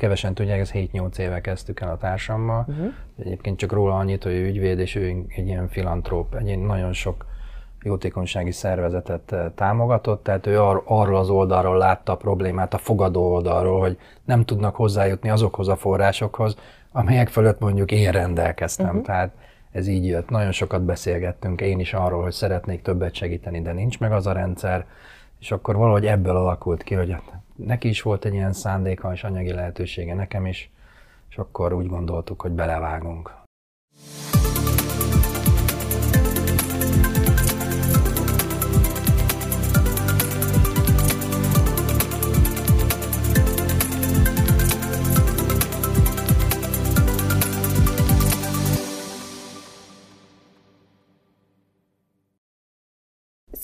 Kevesen tudják, ez 7-8 éve kezdtük el a társammal. Uh-huh. Egyébként csak róla annyit, hogy ő ügyvéd, és ő egy ilyen filantróp, egy nagyon sok jótékonysági szervezetet eh, támogatott, tehát ő ar- arról az oldalról látta a problémát, a fogadó oldalról, hogy nem tudnak hozzájutni azokhoz a forrásokhoz, amelyek fölött mondjuk én rendelkeztem. Uh-huh. Tehát ez így jött. Nagyon sokat beszélgettünk én is arról, hogy szeretnék többet segíteni, de nincs meg az a rendszer, és akkor valahogy ebből alakult ki, hogy hát neki is volt egy ilyen szándéka és anyagi lehetősége, nekem is, és akkor úgy gondoltuk, hogy belevágunk.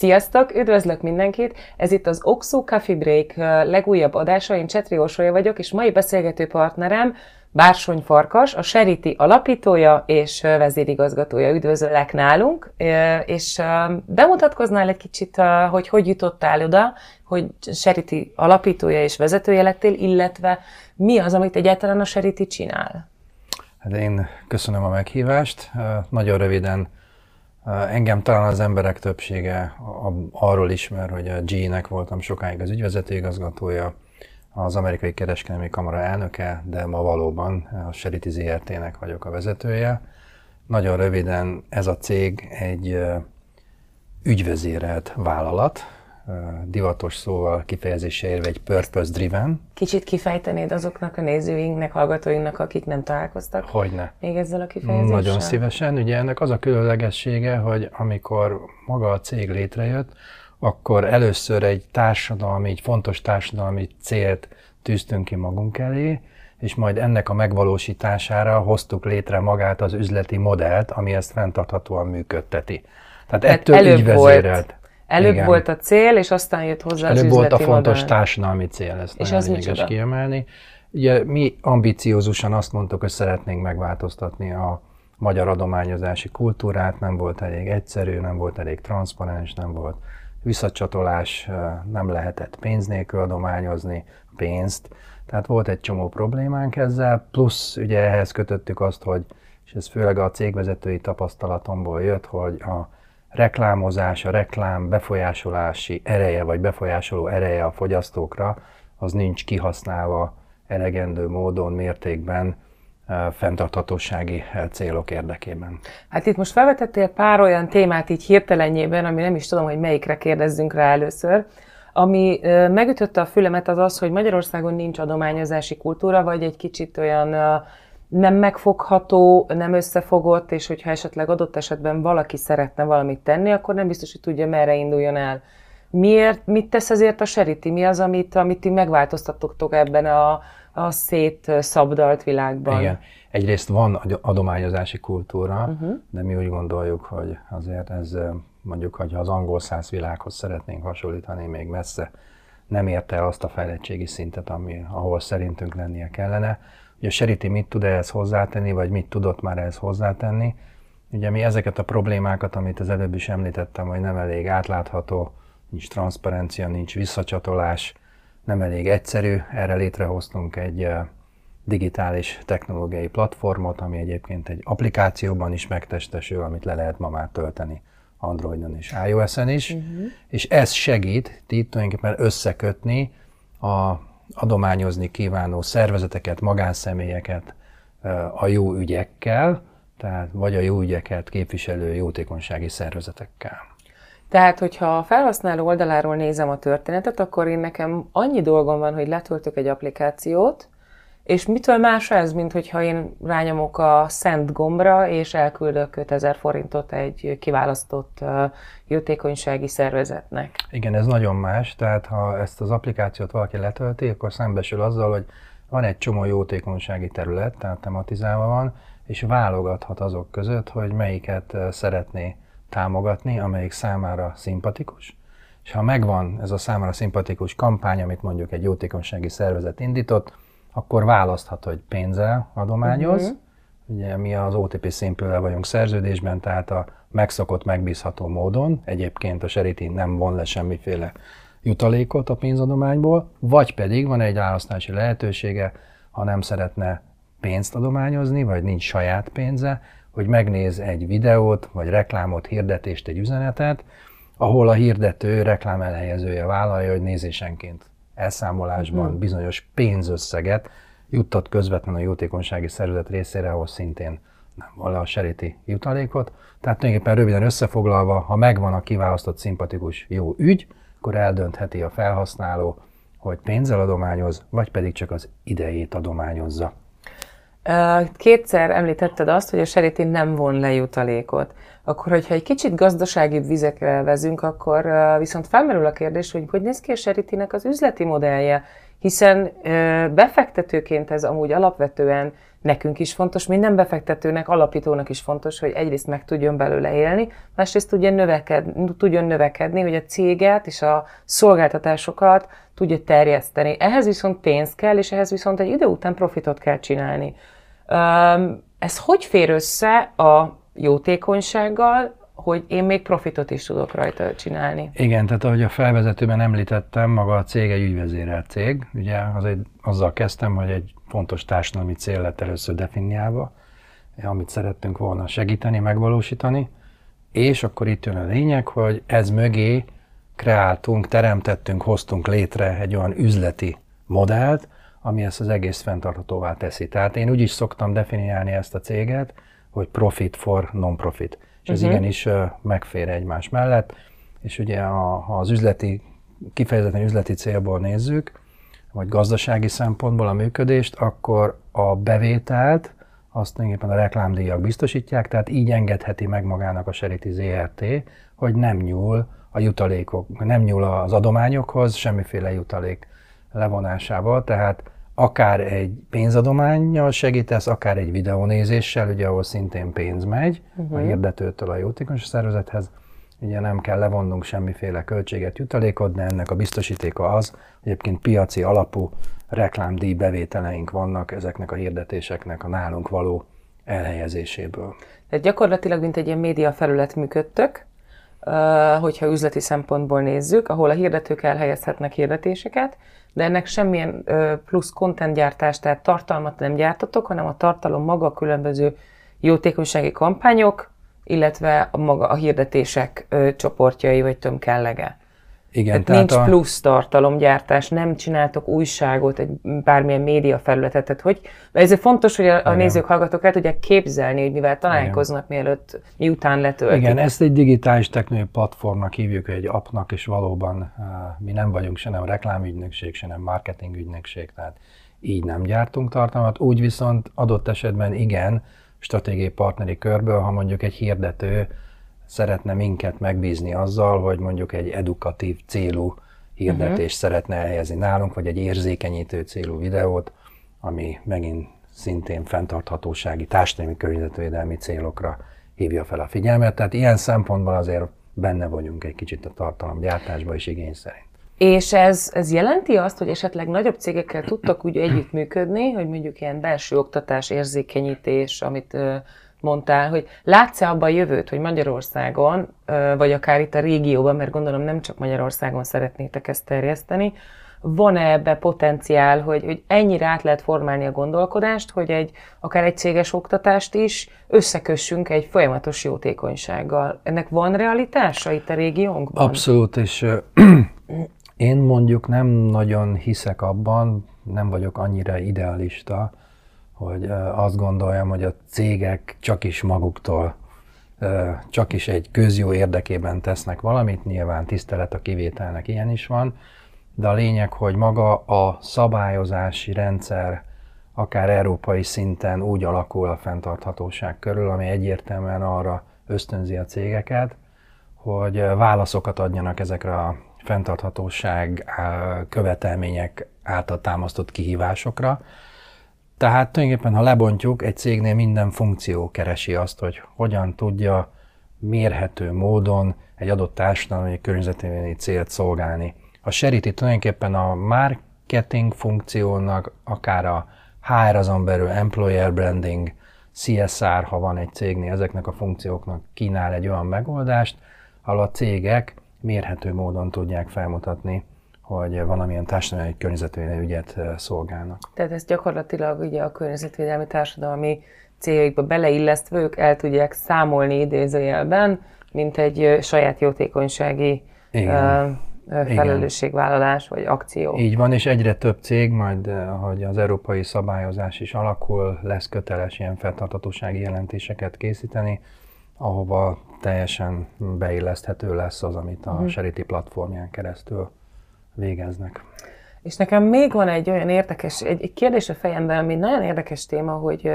Sziasztok, üdvözlök mindenkit! Ez itt az Oxo Coffee Break legújabb adása, én Csetri Orsolya vagyok, és mai beszélgető partnerem Bársony Farkas, a Seriti alapítója és vezérigazgatója. Üdvözöllek nálunk, és bemutatkoznál egy kicsit, hogy hogy jutottál oda, hogy Seriti alapítója és vezetője lettél, illetve mi az, amit egyáltalán a Seriti csinál? Hát én köszönöm a meghívást. Nagyon röviden Engem talán az emberek többsége arról ismer, hogy a GE-nek voltam sokáig az ügyvezető igazgatója, az amerikai kereskedelmi kamara elnöke, de ma valóban a Sherity ZRT-nek vagyok a vezetője. Nagyon röviden ez a cég egy ügyvezérelt vállalat, divatos szóval kifejezése érve egy purpose driven. Kicsit kifejtenéd azoknak a nézőinknek, hallgatóinknak, akik nem találkoztak? Hogyne. Még ezzel a kifejezéssel? Nagyon szívesen. Ugye ennek az a különlegessége, hogy amikor maga a cég létrejött, akkor először egy társadalmi, egy fontos társadalmi célt tűztünk ki magunk elé, és majd ennek a megvalósítására hoztuk létre magát az üzleti modellt, ami ezt fenntarthatóan működteti. Tehát, Tehát ettől így vezérelt. Volt Előbb Igen. volt a cél, és aztán jött hozzá és az előbb volt a fontos modell. társadalmi cél, ezt és nagyon lényeges kiemelni. Ugye mi ambiciózusan azt mondtuk, hogy szeretnénk megváltoztatni a magyar adományozási kultúrát, nem volt elég egyszerű, nem volt elég transzparens, nem volt visszacsatolás, nem lehetett pénz nélkül adományozni pénzt, tehát volt egy csomó problémánk ezzel, plusz ugye ehhez kötöttük azt, hogy, és ez főleg a cégvezetői tapasztalatomból jött, hogy a reklámozás, a reklám befolyásolási ereje, vagy befolyásoló ereje a fogyasztókra, az nincs kihasználva elegendő módon, mértékben fenntarthatósági célok érdekében. Hát itt most felvetettél pár olyan témát így hirtelenjében, ami nem is tudom, hogy melyikre kérdezzünk rá először. Ami megütötte a fülemet az az, hogy Magyarországon nincs adományozási kultúra, vagy egy kicsit olyan nem megfogható, nem összefogott, és hogyha esetleg adott esetben valaki szeretne valamit tenni, akkor nem biztos, hogy tudja, merre induljon el. Miért, mit tesz ezért a seriti? Mi az, amit, amit ti megváltoztattok ebben a, a szétszabdalt világban? Igen. Egyrészt van adományozási kultúra, uh-huh. de mi úgy gondoljuk, hogy azért ez mondjuk, ha az angol száz világhoz szeretnénk hasonlítani, még messze nem érte el azt a fejlettségi szintet, ami, ahol szerintünk lennie kellene hogy a Seriti mit tud ehhez hozzátenni, vagy mit tudott már ehhez hozzátenni. Ugye mi ezeket a problémákat, amit az előbb is említettem, hogy nem elég átlátható, nincs transzparencia, nincs visszacsatolás, nem elég egyszerű, erre létrehoztunk egy digitális technológiai platformot, ami egyébként egy applikációban is megtestesül, amit le lehet ma már tölteni Androidon és iOS-en is, uh-huh. és ez segít itt tulajdonképpen összekötni a adományozni kívánó szervezeteket, magánszemélyeket a jó ügyekkel, tehát vagy a jó ügyeket képviselő jótékonysági szervezetekkel. Tehát, hogyha a felhasználó oldaláról nézem a történetet, akkor én nekem annyi dolgom van, hogy letöltök egy applikációt, és mitől más ez, mint hogyha én rányomok a Send gombra, és elküldök 5000 forintot egy kiválasztott jótékonysági szervezetnek? Igen, ez nagyon más. Tehát ha ezt az applikációt valaki letölti, akkor szembesül azzal, hogy van egy csomó jótékonysági terület, tehát tematizálva van, és válogathat azok között, hogy melyiket szeretné támogatni, amelyik számára szimpatikus. És ha megvan ez a számára szimpatikus kampány, amit mondjuk egy jótékonysági szervezet indított, akkor választhat, hogy pénzzel adományoz. Uh-huh. Ugye mi az OTP színpővel vagyunk szerződésben, tehát a megszokott, megbízható módon. Egyébként a Seriti nem von le semmiféle jutalékot a pénzadományból, vagy pedig van egy választási lehetősége, ha nem szeretne pénzt adományozni, vagy nincs saját pénze, hogy megnéz egy videót, vagy reklámot, hirdetést, egy üzenetet, ahol a hirdető reklám elhelyezője vállalja, hogy nézésenként elszámolásban uh-huh. bizonyos pénzösszeget juttat közvetlenül a jótékonysági szervezet részére, ahol szintén nem van a seréti jutalékot. Tehát tulajdonképpen röviden összefoglalva, ha megvan a kiválasztott szimpatikus jó ügy, akkor eldöntheti a felhasználó, hogy pénzzel adományoz, vagy pedig csak az idejét adományozza. Kétszer említetted azt, hogy a seréti nem von le jutalékot. Akkor, hogyha egy kicsit gazdasági vizekre vezünk, akkor viszont felmerül a kérdés, hogy hogy néz ki a seritinek az üzleti modellje, hiszen befektetőként ez amúgy alapvetően nekünk is fontos, minden befektetőnek, alapítónak is fontos, hogy egyrészt meg tudjon belőle élni, másrészt tudjon, növeked, tudjon növekedni, hogy a céget és a szolgáltatásokat tudja terjeszteni. Ehhez viszont pénz kell, és ehhez viszont egy idő után profitot kell csinálni. Ez hogy fér össze a jótékonysággal, hogy én még profitot is tudok rajta csinálni. Igen, tehát ahogy a felvezetőben említettem, maga a cég egy ügyvezérelt cég. Ugye az egy, azzal kezdtem, hogy egy fontos társadalmi cél lett először definiálva, amit szerettünk volna segíteni, megvalósítani, és akkor itt jön a lényeg, hogy ez mögé kreáltunk, teremtettünk, hoztunk létre egy olyan üzleti modellt, ami ezt az egész fenntarthatóvá teszi. Tehát én úgy is szoktam definiálni ezt a céget, hogy profit for non-profit. És ez uh-huh. igenis megfér egymás mellett, és ugye ha az üzleti, kifejezetten üzleti célból nézzük, vagy gazdasági szempontból a működést, akkor a bevételt azt tulajdonképpen a reklámdíjak biztosítják, tehát így engedheti meg magának a Seriti ZRT, hogy nem nyúl a jutalékok, nem nyúl az adományokhoz, semmiféle jutalék levonásával, tehát akár egy pénzadományjal segítesz, akár egy videónézéssel, ugye ahol szintén pénz megy uh-huh. a hirdetőtől a jótékonyság szervezethez, ugye nem kell levonnunk semmiféle költséget, jutalékot, de ennek a biztosítéka az, hogy egyébként piaci alapú reklámdíj bevételeink vannak ezeknek a hirdetéseknek a nálunk való elhelyezéséből. Tehát gyakorlatilag, mint egy ilyen média felület működtök, hogyha üzleti szempontból nézzük, ahol a hirdetők elhelyezhetnek hirdetéseket, de ennek semmilyen plusz content gyártás, tehát tartalmat nem gyártatok, hanem a tartalom maga a különböző jótékonysági kampányok, illetve a maga a hirdetések csoportjai vagy tömkellege. Igen, tehát, tehát nincs a... plusz tartalomgyártás, nem csináltok újságot, egy bármilyen média felületet. Tehát hogy, ezért fontos, hogy a, a nézők, hallgatók el tudják képzelni, hogy mivel találkoznak, Igen. mielőtt, miután letöltik. Igen, ezt egy digitális technológiai platformnak hívjuk, egy appnak, és valóban uh, mi nem vagyunk se nem reklámügynökség, se nem marketingügynökség, tehát így nem gyártunk tartalmat. Úgy viszont adott esetben igen, stratégiai partneri körből, ha mondjuk egy hirdető szeretne minket megbízni azzal, hogy mondjuk egy edukatív célú hirdetést uh-huh. szeretne elhelyezni nálunk, vagy egy érzékenyítő célú videót, ami megint szintén fenntarthatósági, társadalmi környezetvédelmi célokra hívja fel a figyelmet. Tehát ilyen szempontból azért benne vagyunk egy kicsit a tartalomgyártásban is igény szerint. És ez, ez jelenti azt, hogy esetleg nagyobb cégekkel tudtak úgy együttműködni, hogy mondjuk ilyen belső oktatás, érzékenyítés, amit mondtál, hogy látsz-e abban a jövőt, hogy Magyarországon, vagy akár itt a régióban, mert gondolom nem csak Magyarországon szeretnétek ezt terjeszteni, van-e ebbe potenciál, hogy, hogy ennyire át lehet formálni a gondolkodást, hogy egy, akár egy céges oktatást is összekössünk egy folyamatos jótékonysággal. Ennek van realitása itt a régiónkban? Abszolút, és én mondjuk nem nagyon hiszek abban, nem vagyok annyira idealista, hogy azt gondoljam, hogy a cégek csak is maguktól, csak is egy közjó érdekében tesznek valamit, nyilván tisztelet a kivételnek ilyen is van, de a lényeg, hogy maga a szabályozási rendszer akár európai szinten úgy alakul a fenntarthatóság körül, ami egyértelműen arra ösztönzi a cégeket, hogy válaszokat adjanak ezekre a fenntarthatóság követelmények által támasztott kihívásokra, tehát tulajdonképpen, ha lebontjuk, egy cégnél minden funkció keresi azt, hogy hogyan tudja mérhető módon egy adott társadalmi környezetvédelmi célt szolgálni. A Sherity tulajdonképpen a marketing funkciónak, akár a HR azon belül employer branding, CSR, ha van egy cégnél, ezeknek a funkcióknak kínál egy olyan megoldást, ahol a cégek mérhető módon tudják felmutatni hogy valamilyen társadalmi környezetvédelmi ügyet szolgálnak. Tehát ez gyakorlatilag ugye a környezetvédelmi társadalmi céljaikba beleillesztve ők el tudják számolni idézőjelben, mint egy saját jótékonysági Igen. felelősségvállalás vagy akció. Így van, és egyre több cég, majd hogy az európai szabályozás is alakul, lesz köteles ilyen feltartatósági jelentéseket készíteni, ahova teljesen beilleszthető lesz az, amit a uh-huh. Charity platformján keresztül végeznek. És nekem még van egy olyan érdekes, egy, egy kérdés a fejemben, ami nagyon érdekes téma, hogy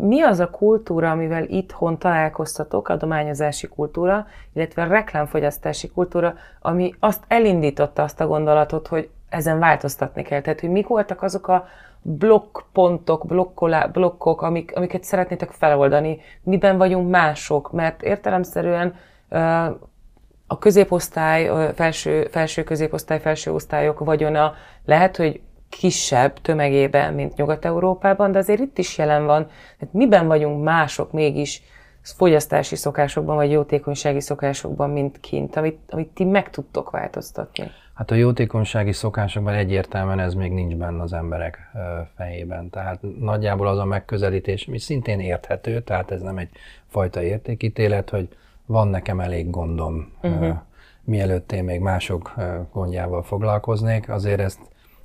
mi az a kultúra, amivel itthon találkoztatok, adományozási kultúra, illetve a reklámfogyasztási kultúra, ami azt elindította azt a gondolatot, hogy ezen változtatni kell. Tehát, hogy mik voltak azok a blokkpontok, blokkolá, blokkok, amik, amiket szeretnétek feloldani, miben vagyunk mások, mert értelemszerűen a középosztály, a felső, felső középosztály, felső osztályok vagyona lehet, hogy kisebb tömegében, mint Nyugat-Európában, de azért itt is jelen van. Tehát miben vagyunk mások mégis fogyasztási szokásokban, vagy jótékonysági szokásokban, mint kint, amit, amit ti meg tudtok változtatni? Hát a jótékonysági szokásokban egyértelműen ez még nincs benne az emberek fejében. Tehát nagyjából az a megközelítés, ami szintén érthető, tehát ez nem egy fajta értékítélet, hogy van nekem elég gondom, uh-huh. mielőtt én még mások gondjával foglalkoznék, azért ezt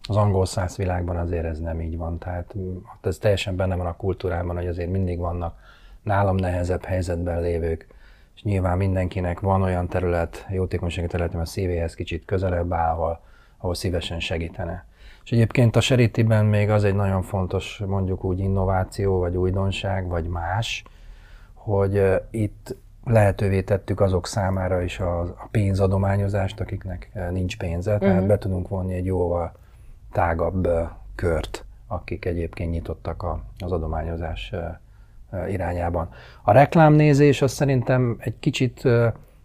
az angol száz világban azért ez nem így van. Tehát hát ez teljesen benne van a kultúrában, hogy azért mindig vannak nálam nehezebb helyzetben lévők, és nyilván mindenkinek van olyan terület, jótékonysági terület, a szívéhez kicsit közelebb áll, ahol, ahol szívesen segítene. És egyébként a Seritiben még az egy nagyon fontos, mondjuk úgy innováció, vagy újdonság, vagy más, hogy itt lehetővé tettük azok számára is a, a pénzadományozást, akiknek nincs pénze, tehát uh-huh. be tudunk vonni egy jóval tágabb kört, akik egyébként nyitottak a, az adományozás irányában. A reklámnézés az szerintem egy kicsit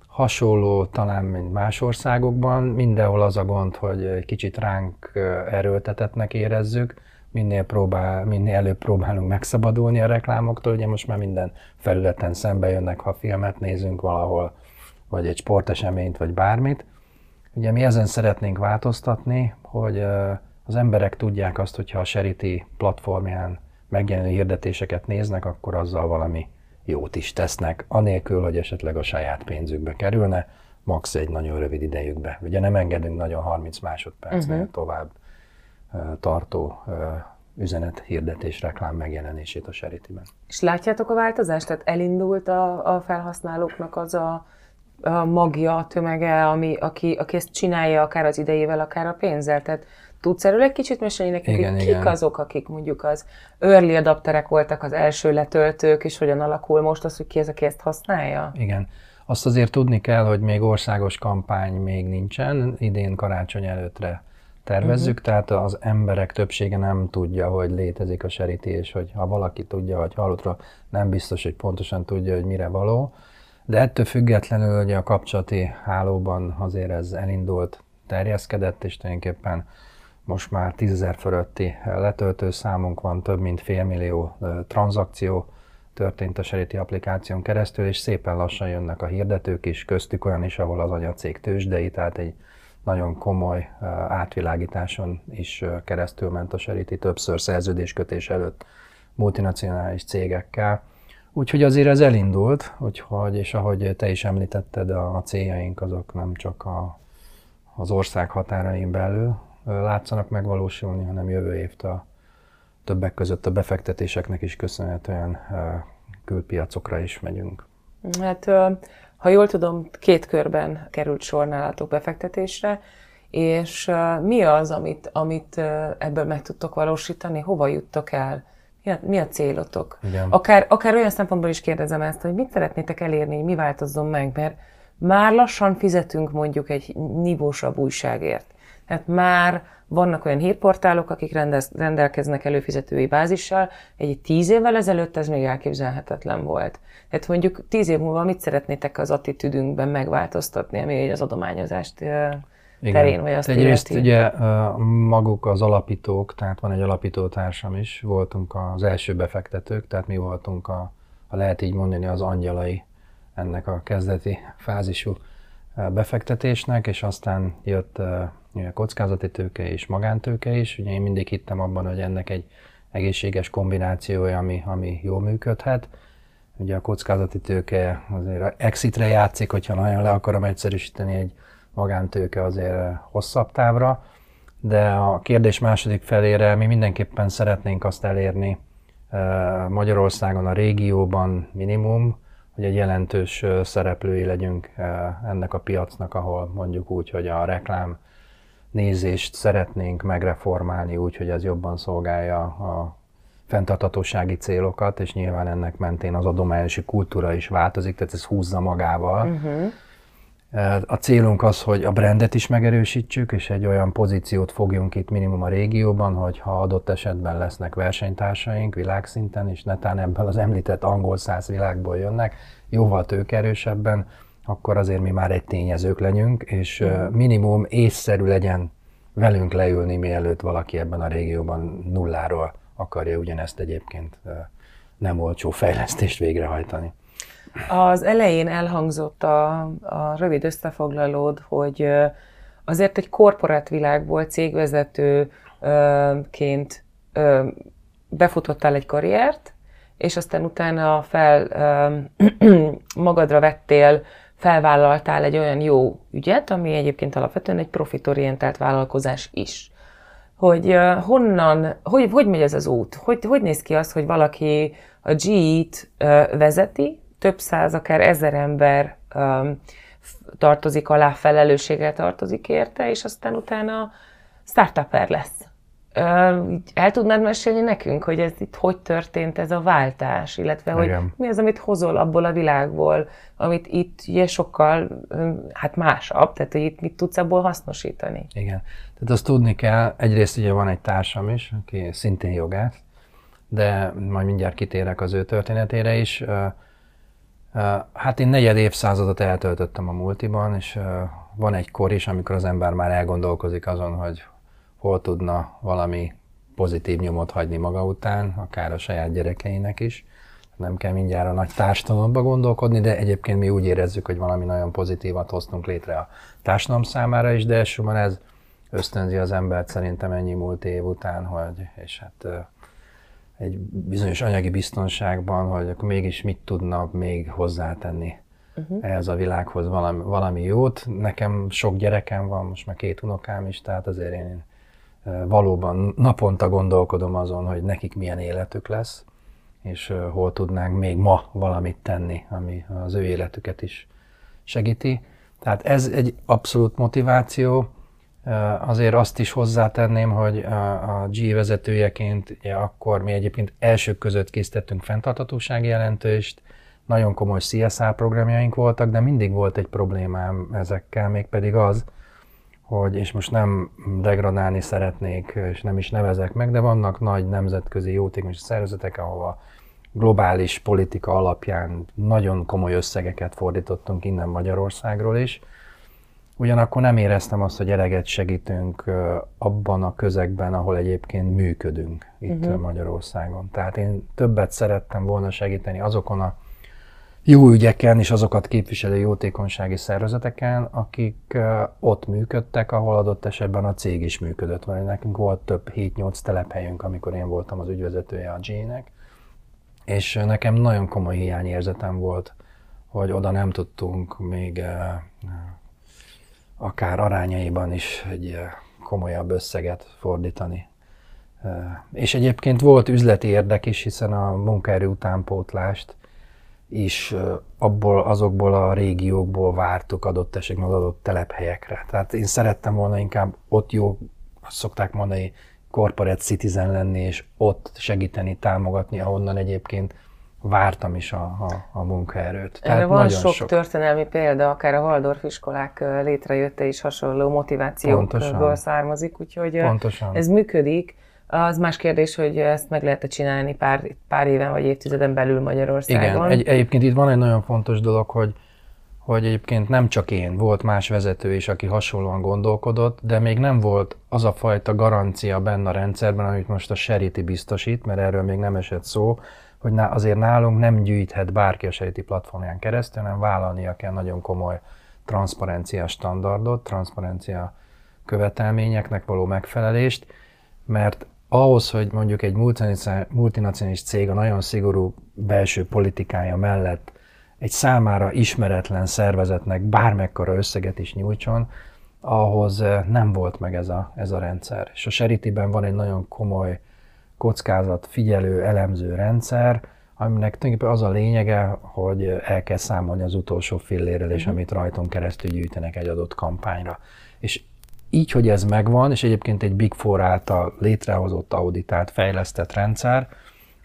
hasonló talán, mint más országokban. Mindenhol az a gond, hogy egy kicsit ránk erőltetetnek érezzük, minél, próbál, minél előbb próbálunk megszabadulni a reklámoktól. Ugye most már minden felületen szembe jönnek, ha filmet nézünk valahol, vagy egy sporteseményt, vagy bármit. Ugye mi ezen szeretnénk változtatni, hogy az emberek tudják azt, hogyha a Charity platformján megjelenő hirdetéseket néznek, akkor azzal valami jót is tesznek, anélkül, hogy esetleg a saját pénzükbe kerülne, max. egy nagyon rövid idejükbe. Ugye nem engedünk nagyon 30 másodpercnél uh-huh. tovább tartó üzenet, hirdetés, reklám megjelenését a Charity-ben. És látjátok a változást? Tehát elindult a, a felhasználóknak az a, a magja, a tömege, ami, aki, aki ezt csinálja akár az idejével, akár a pénzzel. Tehát Tudsz erről egy kicsit mesélni nekünk, igen, hogy kik igen. azok, akik mondjuk az early adapterek voltak, az első letöltők, és hogyan alakul most az, hogy ki az, aki ezt használja? Igen. Azt azért tudni kell, hogy még országos kampány még nincsen, idén karácsony előttre tervezzük, uh-huh. tehát az emberek többsége nem tudja, hogy létezik a seriti, és hogy ha valaki tudja, vagy hallottra, nem biztos, hogy pontosan tudja, hogy mire való. De ettől függetlenül hogy a kapcsolati hálóban azért ez elindult, terjeszkedett, és tulajdonképpen most már 10 fölötti letöltő számunk van, több mint félmillió tranzakció történt a Seriti applikáción keresztül, és szépen lassan jönnek a hirdetők is, köztük olyan is, ahol az anyacég tőzsdei, tehát egy nagyon komoly átvilágításon is keresztül ment a Seriti többször szerződéskötés előtt multinacionális cégekkel. Úgyhogy azért ez elindult, úgyhogy, és ahogy te is említetted, a céljaink azok nem csak a, az ország határain belül, látszanak megvalósulni, hanem jövő évtől többek között a befektetéseknek is köszönhetően külpiacokra is megyünk. Hát, ha jól tudom, két körben került sor nálatok befektetésre, és mi az, amit, amit ebből meg tudtok valósítani? Hova juttok el? Mi a, mi a célotok? Igen. Akár, akár olyan szempontból is kérdezem ezt, hogy mit szeretnétek elérni, mi változzon meg, mert már lassan fizetünk mondjuk egy nívósabb újságért. Hát már vannak olyan hírportálok, akik rendez, rendelkeznek előfizetői bázissal. Egy tíz évvel ezelőtt ez még elképzelhetetlen volt. Tehát mondjuk tíz év múlva mit szeretnétek az attitűdünkben megváltoztatni, ami az adományozást terén, Igen. vagy azt Egyrészt ugye maguk az alapítók, tehát van egy alapítótársam is, voltunk az első befektetők, tehát mi voltunk a, a lehet így mondani az angyalai ennek a kezdeti fázisú befektetésnek, és aztán jött kockázati tőke és magántőke is. Ugye én mindig hittem abban, hogy ennek egy egészséges kombinációja, ami, ami jól működhet. Ugye a kockázati tőke azért exitre játszik, hogyha nagyon le akarom egyszerűsíteni egy magántőke azért hosszabb távra, de a kérdés második felére mi mindenképpen szeretnénk azt elérni Magyarországon, a régióban minimum, hogy egy jelentős szereplői legyünk ennek a piacnak, ahol mondjuk úgy, hogy a reklám nézést szeretnénk megreformálni úgy, hogy ez jobban szolgálja a fenntartatósági célokat, és nyilván ennek mentén az adományosi kultúra is változik, tehát ez húzza magával. Uh-huh. A célunk az, hogy a brandet is megerősítsük, és egy olyan pozíciót fogjunk itt minimum a régióban, hogy ha adott esetben lesznek versenytársaink világszinten, és netán ebből az említett angol száz világból jönnek, jóval tőkerősebben, akkor azért mi már egy tényezők legyünk, és minimum észszerű legyen velünk leülni, mielőtt valaki ebben a régióban nulláról akarja ugyanezt egyébként nem olcsó fejlesztést végrehajtani. Az elején elhangzott a, a rövid összefoglalód, hogy azért egy korporát világból cégvezetőként befutottál egy karriert, és aztán utána fel magadra vettél, felvállaltál egy olyan jó ügyet, ami egyébként alapvetően egy profitorientált vállalkozás is. Hogy honnan, hogy, hogy megy ez az út? Hogy, hogy néz ki az, hogy valaki a G-t vezeti, több száz, akár ezer ember um, tartozik alá, felelősséggel tartozik érte, és aztán utána startuper lesz. El tudnád mesélni nekünk, hogy ez itt hogy történt ez a váltás, illetve hogy Igen. mi az, amit hozol abból a világból, amit itt ugye sokkal hát másabb, tehát hogy itt mit tudsz abból hasznosítani. Igen. Tehát azt tudni kell, egyrészt ugye van egy társam is, aki szintén jogász, de majd mindjárt kitérek az ő történetére is. Hát én negyed évszázadot eltöltöttem a multiban, és van egy kor is, amikor az ember már elgondolkozik azon, hogy hol tudna valami pozitív nyomot hagyni maga után, akár a saját gyerekeinek is. Nem kell mindjárt a nagy társadalomba gondolkodni, de egyébként mi úgy érezzük, hogy valami nagyon pozitívat hoztunk létre a társadalom számára is, de elsősorban ez ösztönzi az embert szerintem ennyi múlt év után, hogy, és hát egy bizonyos anyagi biztonságban, hogy akkor mégis mit tudna még hozzátenni uh-huh. ehhez a világhoz valami, valami jót. Nekem sok gyerekem van, most már két unokám is, tehát azért én valóban naponta gondolkodom azon, hogy nekik milyen életük lesz, és hol tudnánk még ma valamit tenni, ami az ő életüket is segíti. Tehát ez egy abszolút motiváció, Azért azt is hozzátenném, hogy a G vezetőjeként ugye akkor mi egyébként elsők között készítettünk fenntartatósági jelentőst, nagyon komoly CSR programjaink voltak, de mindig volt egy problémám ezekkel, mégpedig az, hogy, és most nem degradálni szeretnék, és nem is nevezek meg, de vannak nagy nemzetközi jótékonysági szervezetek, ahova globális politika alapján nagyon komoly összegeket fordítottunk innen Magyarországról is, Ugyanakkor nem éreztem azt, hogy eleget segítünk abban a közegben, ahol egyébként működünk itt uh-huh. Magyarországon. Tehát én többet szerettem volna segíteni azokon a jó ügyeken és azokat képviselő jótékonysági szervezeteken, akik ott működtek, ahol adott esetben a cég is működött. Mert nekünk volt több 7-8 telephelyünk, amikor én voltam az ügyvezetője a G-nek, és nekem nagyon komoly hiányérzetem volt, hogy oda nem tudtunk még akár arányaiban is egy komolyabb összeget fordítani. És egyébként volt üzleti érdek is, hiszen a munkaerő utánpótlást is abból, azokból a régiókból vártuk adott esetben az adott telephelyekre. Tehát én szerettem volna inkább ott jó, azt szokták mondani, corporate citizen lenni, és ott segíteni, támogatni, ahonnan egyébként vártam is a, a, a munkaerőt. Tehát Erre van sok, sok történelmi példa, akár a Waldorf iskolák létrejötte is hasonló motivációkból származik, úgyhogy Pontosan. ez működik. Az más kérdés, hogy ezt meg lehet csinálni pár, pár éven vagy évtizeden belül Magyarországon. Igen, egy, egyébként itt van egy nagyon fontos dolog, hogy hogy egyébként nem csak én, volt más vezető is, aki hasonlóan gondolkodott, de még nem volt az a fajta garancia benne a rendszerben, amit most a Seriti biztosít, mert erről még nem esett szó, hogy azért nálunk nem gyűjthet bárki a sejti platformján keresztül, hanem vállalnia kell nagyon komoly transzparencia standardot, transzparencia követelményeknek való megfelelést, mert ahhoz, hogy mondjuk egy multinacionális cég a nagyon szigorú belső politikája mellett egy számára ismeretlen szervezetnek bármekkora összeget is nyújtson, ahhoz nem volt meg ez a, ez a rendszer. És a Seritiben van egy nagyon komoly kockázat figyelő, elemző rendszer, aminek tulajdonképpen az a lényege, hogy el kell számolni az utolsó fillérrel, és uh-huh. amit rajtunk keresztül gyűjtenek egy adott kampányra. És így, hogy ez megvan, és egyébként egy Big Four által létrehozott, auditált, fejlesztett rendszer,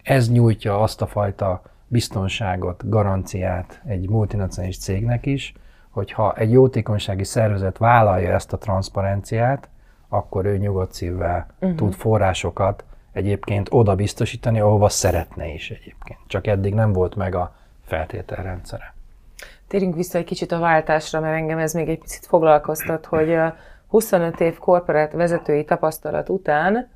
ez nyújtja azt a fajta biztonságot, garanciát egy multinacionális cégnek is, hogyha egy jótékonysági szervezet vállalja ezt a transzparenciát, akkor ő nyugodt szívvel uh-huh. tud forrásokat egyébként oda biztosítani, ahova szeretne is egyébként. Csak eddig nem volt meg a feltételrendszere. Térjünk vissza egy kicsit a váltásra, mert engem ez még egy picit foglalkoztat, hogy 25 év korporát vezetői tapasztalat után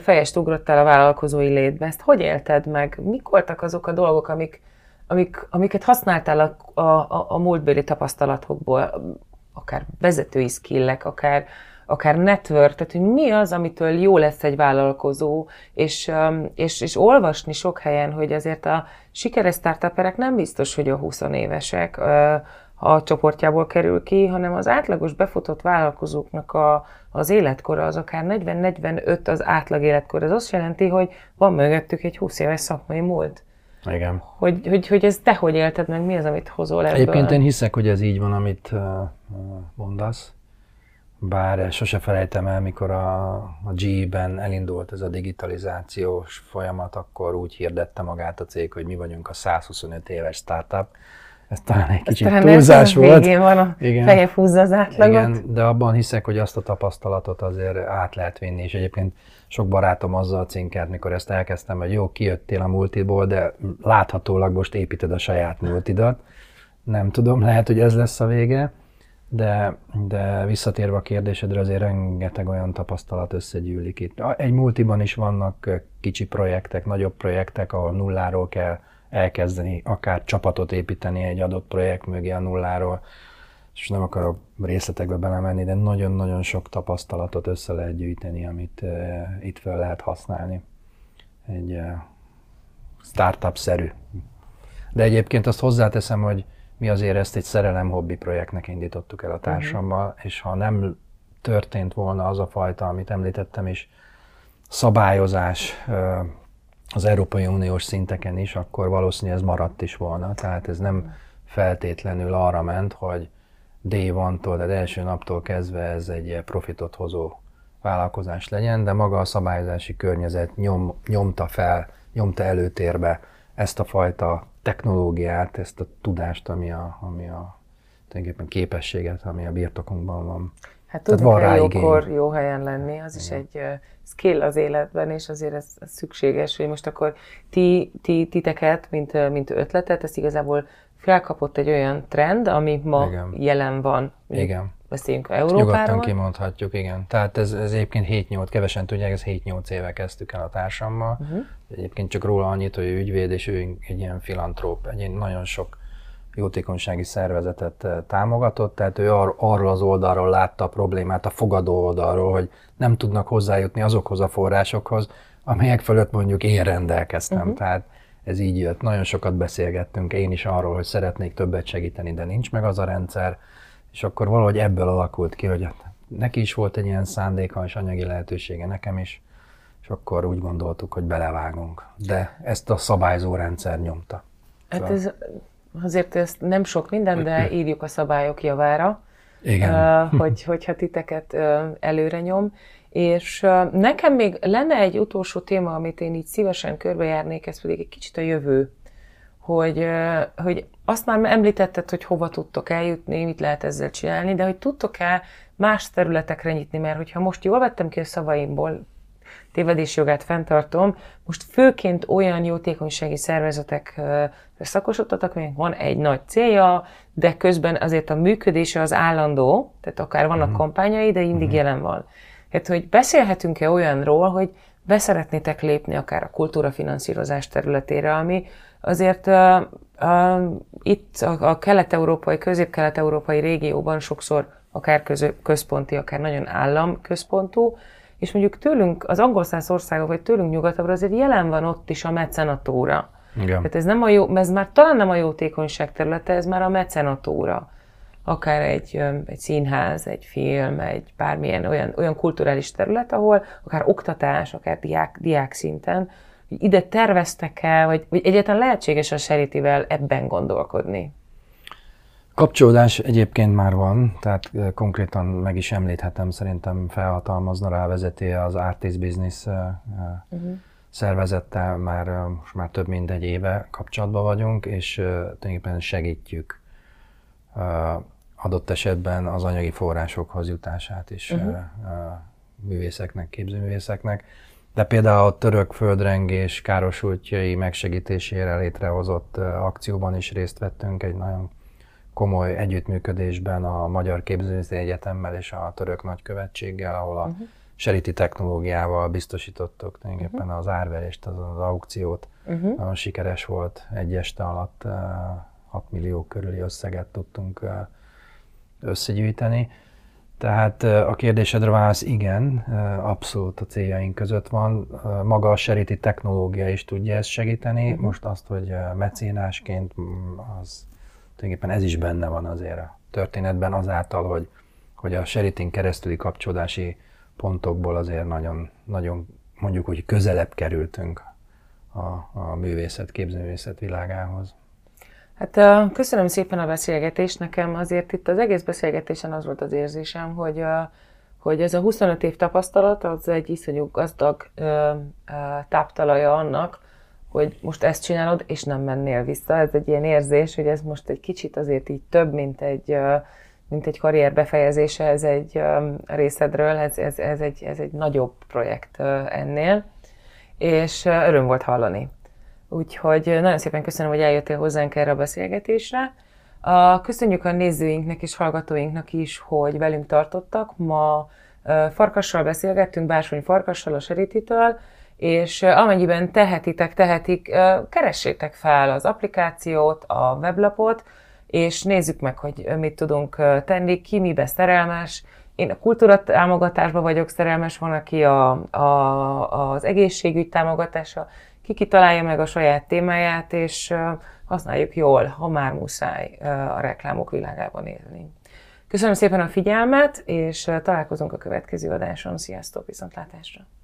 fejest ugrottál a vállalkozói létbe. Ezt hogy élted meg? Mik voltak azok a dolgok, amik, amik, amiket használtál a, a, a múltbéli tapasztalatokból, akár vezetői skillek, akár, akár network, tehát hogy mi az, amitől jó lesz egy vállalkozó, és, és, és olvasni sok helyen, hogy azért a sikeres startuperek nem biztos, hogy a 20 évesek, a csoportjából kerül ki, hanem az átlagos befutott vállalkozóknak a, az életkora az akár 40-45 az átlag életkor. Ez azt jelenti, hogy van mögöttük egy 20 éves szakmai múlt. Igen. Hogy, hogy, hogy ez te hogy élted meg, mi az, amit hozol ebből? Egyébként én hiszek, hogy ez így van, amit mondasz. Bár sose felejtem el, mikor a, a GE-ben elindult ez a digitalizációs folyamat, akkor úgy hirdette magát a cég, hogy mi vagyunk a 125 éves startup, ez talán egy kicsit talán túlzás volt. Végén van a igen. feje húzza az átlagot. Igen, de abban hiszek, hogy azt a tapasztalatot azért át lehet vinni, és egyébként sok barátom azzal cinkert, mikor ezt elkezdtem, hogy jó, kijöttél a multiból, de láthatólag most építed a saját multidat. Nem tudom, lehet, hogy ez lesz a vége, de, de visszatérve a kérdésedre, azért rengeteg olyan tapasztalat összegyűlik itt. Egy multiban is vannak kicsi projektek, nagyobb projektek, ahol nulláról kell elkezdeni, akár csapatot építeni egy adott projekt mögé a nulláról, és nem akarok részletekbe belemenni, de nagyon-nagyon sok tapasztalatot össze lehet gyűjteni, amit uh, itt fel lehet használni. Egy uh, startup-szerű. De egyébként azt hozzáteszem, hogy mi azért ezt egy szerelem hobbi projektnek indítottuk el a társammal, uh-huh. és ha nem történt volna az a fajta, amit említettem is, szabályozás, az Európai Uniós szinteken is, akkor valószínűleg ez maradt is volna. Tehát ez nem feltétlenül arra ment, hogy day one-tól, tehát első naptól kezdve ez egy profitot hozó vállalkozás legyen, de maga a szabályozási környezet nyom, nyomta fel, nyomta előtérbe ezt a fajta technológiát, ezt a tudást, ami a, ami a tulajdonképpen képességet, ami a birtokunkban van. Hát tudni van kell jókor jó helyen lenni, az Igen. is egy skill az életben, és azért ez, ez szükséges, hogy most akkor ti, ti titeket, mint, mint ötletet, ez igazából felkapott egy olyan trend, ami ma igen. jelen van. Igen. Beszéljünk Európáról. Nyugodtan kimondhatjuk, igen. Tehát ez, ez egyébként 7-8, kevesen tudják, ez 7-8 éve kezdtük el a társammal. Uh-huh. Egyébként csak róla annyit, hogy ő ügyvéd, és ő egy ilyen filantróp, egy nagyon sok jótékonysági szervezetet eh, támogatott, tehát ő ar- arról az oldalról látta a problémát, a fogadó oldalról, hogy nem tudnak hozzájutni azokhoz a forrásokhoz, amelyek fölött mondjuk én rendelkeztem. Uh-huh. Tehát ez így jött. Nagyon sokat beszélgettünk én is arról, hogy szeretnék többet segíteni, de nincs meg az a rendszer, és akkor valahogy ebből alakult ki, hogy hát neki is volt egy ilyen szándéka és anyagi lehetősége, nekem is, és akkor úgy gondoltuk, hogy belevágunk. De ezt a szabályzó rendszer nyomta. Hát ez azért ezt nem sok minden, de írjuk a szabályok javára, Igen. hogy, hogyha titeket előre nyom. És nekem még lenne egy utolsó téma, amit én így szívesen körbejárnék, ez pedig egy kicsit a jövő. Hogy, hogy azt már említetted, hogy hova tudtok eljutni, mit lehet ezzel csinálni, de hogy tudtok-e más területekre nyitni, mert hogyha most jól vettem ki a szavaimból, tévedésjogát fenntartom. Most főként olyan jótékonysági szervezetek szakosodtatok, hogy van egy nagy célja, de közben azért a működése az állandó, tehát akár vannak uh-huh. kampányai, de mindig uh-huh. jelen van. Tehát, hogy beszélhetünk-e olyanról, hogy beszeretnétek lépni akár a kultúra finanszírozás területére, ami azért uh, uh, itt a, a kelet-európai, közép-kelet-európai régióban sokszor akár központi, akár nagyon államközpontú, és mondjuk tőlünk, az angol száz országok, vagy tőlünk nyugatabbra azért jelen van ott is a mecenatúra. Igen. Tehát ez nem a jó, ez már talán nem a jótékonyság területe, ez már a mecenatúra. Akár egy, egy színház, egy film, egy bármilyen olyan, olyan kulturális terület, ahol akár oktatás, akár diák, diák szinten, ide terveztek-e, vagy, vagy egyáltalán lehetséges a Seritivel ebben gondolkodni? Kapcsolódás egyébként már van, tehát konkrétan meg is említhetem, szerintem felhatalmazna rá vezeti az Artist Business uh-huh. szervezettel, már most már több mint egy éve kapcsolatban vagyunk, és tulajdonképpen segítjük adott esetben az anyagi forrásokhoz jutását is uh-huh. művészeknek, képzőművészeknek. De például a török földrengés károsultjai megsegítésére létrehozott akcióban is részt vettünk egy nagyon komoly együttműködésben a Magyar Képzőművészeti Egyetemmel és a török nagykövetséggel, ahol a uh-huh. seriti technológiával biztosítottuk tulajdonképpen uh-huh. az árverést, az, az aukciót. Uh-huh. Nagyon sikeres volt, egy este alatt uh, 6 millió körüli összeget tudtunk összegyűjteni. Tehát a kérdésedre válasz igen, abszolút a céljaink között van. Maga a seriti technológia is tudja ezt segíteni. Most azt, hogy mecénásként az tulajdonképpen ez is benne van azért a történetben azáltal, hogy, hogy a seritin keresztüli kapcsolódási pontokból azért nagyon, nagyon mondjuk, hogy közelebb kerültünk a, a művészet, képzőművészet világához. Hát köszönöm szépen a beszélgetést. Nekem azért itt az egész beszélgetésen az volt az érzésem, hogy, hogy ez a 25 év tapasztalat az egy iszonyú gazdag táptalaja annak, hogy most ezt csinálod, és nem mennél vissza. Ez egy ilyen érzés, hogy ez most egy kicsit azért így több, mint egy, mint egy karrier befejezése, ez egy részedről, ez, ez, ez, egy, ez egy nagyobb projekt ennél, és öröm volt hallani. Úgyhogy nagyon szépen köszönöm, hogy eljöttél hozzánk erre a beszélgetésre. Köszönjük a nézőinknek és hallgatóinknak is, hogy velünk tartottak. Ma Farkassal beszélgettünk, Bársony Farkassal a Serititől, és amennyiben tehetitek, tehetik, keressétek fel az applikációt, a weblapot, és nézzük meg, hogy mit tudunk tenni, ki mibe szerelmes. Én a kultúra támogatásban vagyok szerelmes, van, aki a, a, az egészségügy támogatása, ki kitalálja meg a saját témáját, és használjuk jól, ha már muszáj a reklámok világában élni. Köszönöm szépen a figyelmet, és találkozunk a következő adáson. Sziasztok, viszontlátásra!